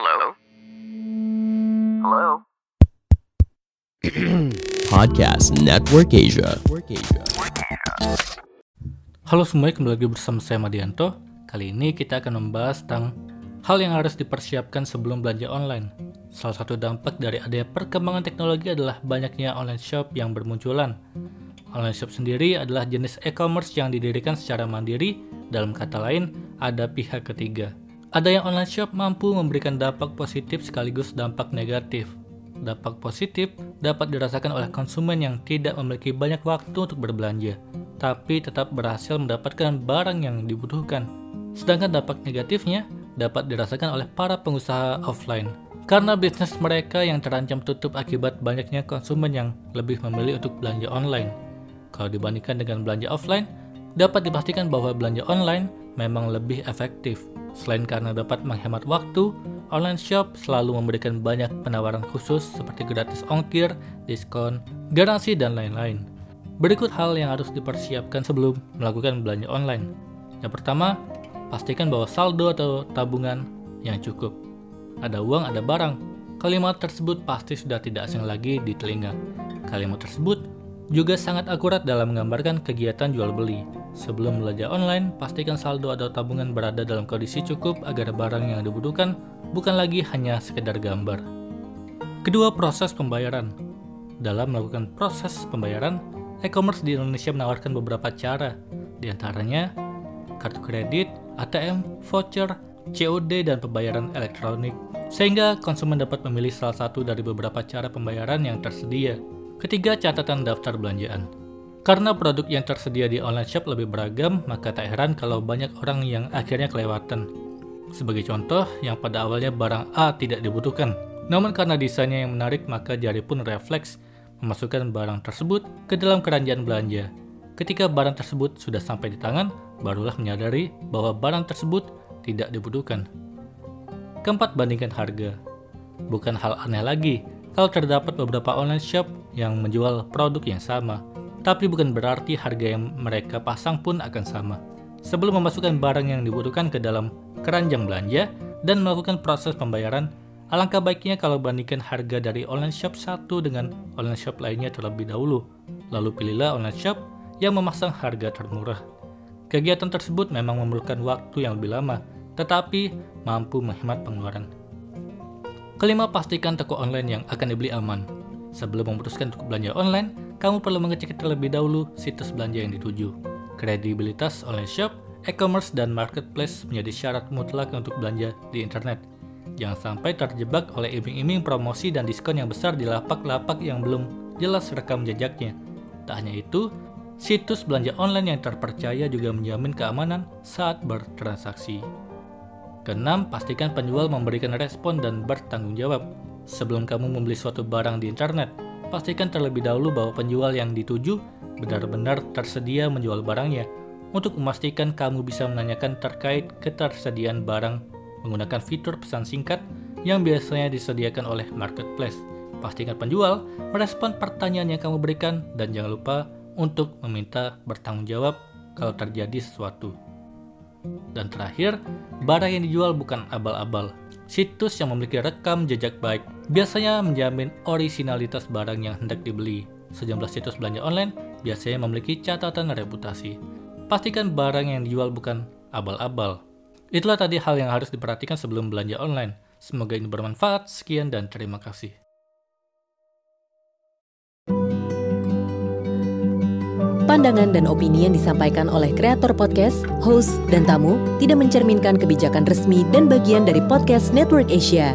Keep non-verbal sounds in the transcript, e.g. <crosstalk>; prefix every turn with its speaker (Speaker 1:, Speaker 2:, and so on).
Speaker 1: Hello? Hello? <clears throat>
Speaker 2: Podcast Network Asia.
Speaker 3: Halo semuanya, kembali lagi bersama saya Madianto. Kali ini kita akan membahas tentang hal yang harus dipersiapkan sebelum belanja online. Salah satu dampak dari adanya perkembangan teknologi adalah banyaknya online shop yang bermunculan. Online shop sendiri adalah jenis e-commerce yang didirikan secara mandiri, dalam kata lain, ada pihak ketiga. Ada yang online shop mampu memberikan dampak positif sekaligus dampak negatif. Dampak positif dapat dirasakan oleh konsumen yang tidak memiliki banyak waktu untuk berbelanja, tapi tetap berhasil mendapatkan barang yang dibutuhkan. Sedangkan dampak negatifnya dapat dirasakan oleh para pengusaha offline, karena bisnis mereka yang terancam tutup akibat banyaknya konsumen yang lebih memilih untuk belanja online. Kalau dibandingkan dengan belanja offline, dapat dipastikan bahwa belanja online memang lebih efektif. Selain karena dapat menghemat waktu, online shop selalu memberikan banyak penawaran khusus seperti gratis ongkir, diskon, garansi, dan lain-lain. Berikut hal yang harus dipersiapkan sebelum melakukan belanja online. Yang pertama, pastikan bahwa saldo atau tabungan yang cukup. Ada uang, ada barang. Kalimat tersebut pasti sudah tidak asing lagi di telinga. Kalimat tersebut juga sangat akurat dalam menggambarkan kegiatan jual beli. Sebelum belanja online, pastikan saldo atau tabungan berada dalam kondisi cukup agar barang yang dibutuhkan bukan lagi hanya sekedar gambar. Kedua, proses pembayaran. Dalam melakukan proses pembayaran, e-commerce di Indonesia menawarkan beberapa cara, di antaranya kartu kredit, ATM, voucher, COD, dan pembayaran elektronik, sehingga konsumen dapat memilih salah satu dari beberapa cara pembayaran yang tersedia. Ketiga, catatan daftar belanjaan. Karena produk yang tersedia di online shop lebih beragam, maka tak heran kalau banyak orang yang akhirnya kelewatan. Sebagai contoh, yang pada awalnya barang A tidak dibutuhkan, namun karena desainnya yang menarik maka jari pun refleks memasukkan barang tersebut ke dalam keranjang belanja. Ketika barang tersebut sudah sampai di tangan, barulah menyadari bahwa barang tersebut tidak dibutuhkan. Keempat, bandingkan harga. Bukan hal aneh lagi kalau terdapat beberapa online shop yang menjual produk yang sama, tapi bukan berarti harga yang mereka pasang pun akan sama. Sebelum memasukkan barang yang dibutuhkan ke dalam keranjang belanja dan melakukan proses pembayaran, alangkah baiknya kalau bandingkan harga dari online shop satu dengan online shop lainnya terlebih dahulu. Lalu pilihlah online shop yang memasang harga termurah. Kegiatan tersebut memang memerlukan waktu yang lebih lama, tetapi mampu menghemat pengeluaran. Kelima, pastikan toko online yang akan dibeli aman. Sebelum memutuskan untuk belanja online, kamu perlu mengecek terlebih dahulu situs belanja yang dituju. Kredibilitas online shop, e-commerce, dan marketplace menjadi syarat mutlak untuk belanja di internet. Jangan sampai terjebak oleh iming-iming promosi dan diskon yang besar di lapak-lapak yang belum jelas rekam jejaknya. Tak hanya itu, situs belanja online yang terpercaya juga menjamin keamanan saat bertransaksi. Keenam, pastikan penjual memberikan respon dan bertanggung jawab. Sebelum kamu membeli suatu barang di internet, pastikan terlebih dahulu bahwa penjual yang dituju benar-benar tersedia menjual barangnya. Untuk memastikan kamu bisa menanyakan terkait ketersediaan barang menggunakan fitur pesan singkat yang biasanya disediakan oleh marketplace. Pastikan penjual merespon pertanyaan yang kamu berikan dan jangan lupa untuk meminta bertanggung jawab kalau terjadi sesuatu. Dan terakhir, barang yang dijual bukan abal-abal. Situs yang memiliki rekam jejak baik biasanya menjamin orisinalitas barang yang hendak dibeli. Sejumlah situs belanja online biasanya memiliki catatan reputasi. Pastikan barang yang dijual bukan abal-abal. Itulah tadi hal yang harus diperhatikan sebelum belanja online. Semoga ini bermanfaat. Sekian dan terima kasih.
Speaker 4: Pandangan dan opini yang disampaikan oleh kreator podcast, host, dan tamu tidak mencerminkan kebijakan resmi dan bagian dari podcast Network Asia.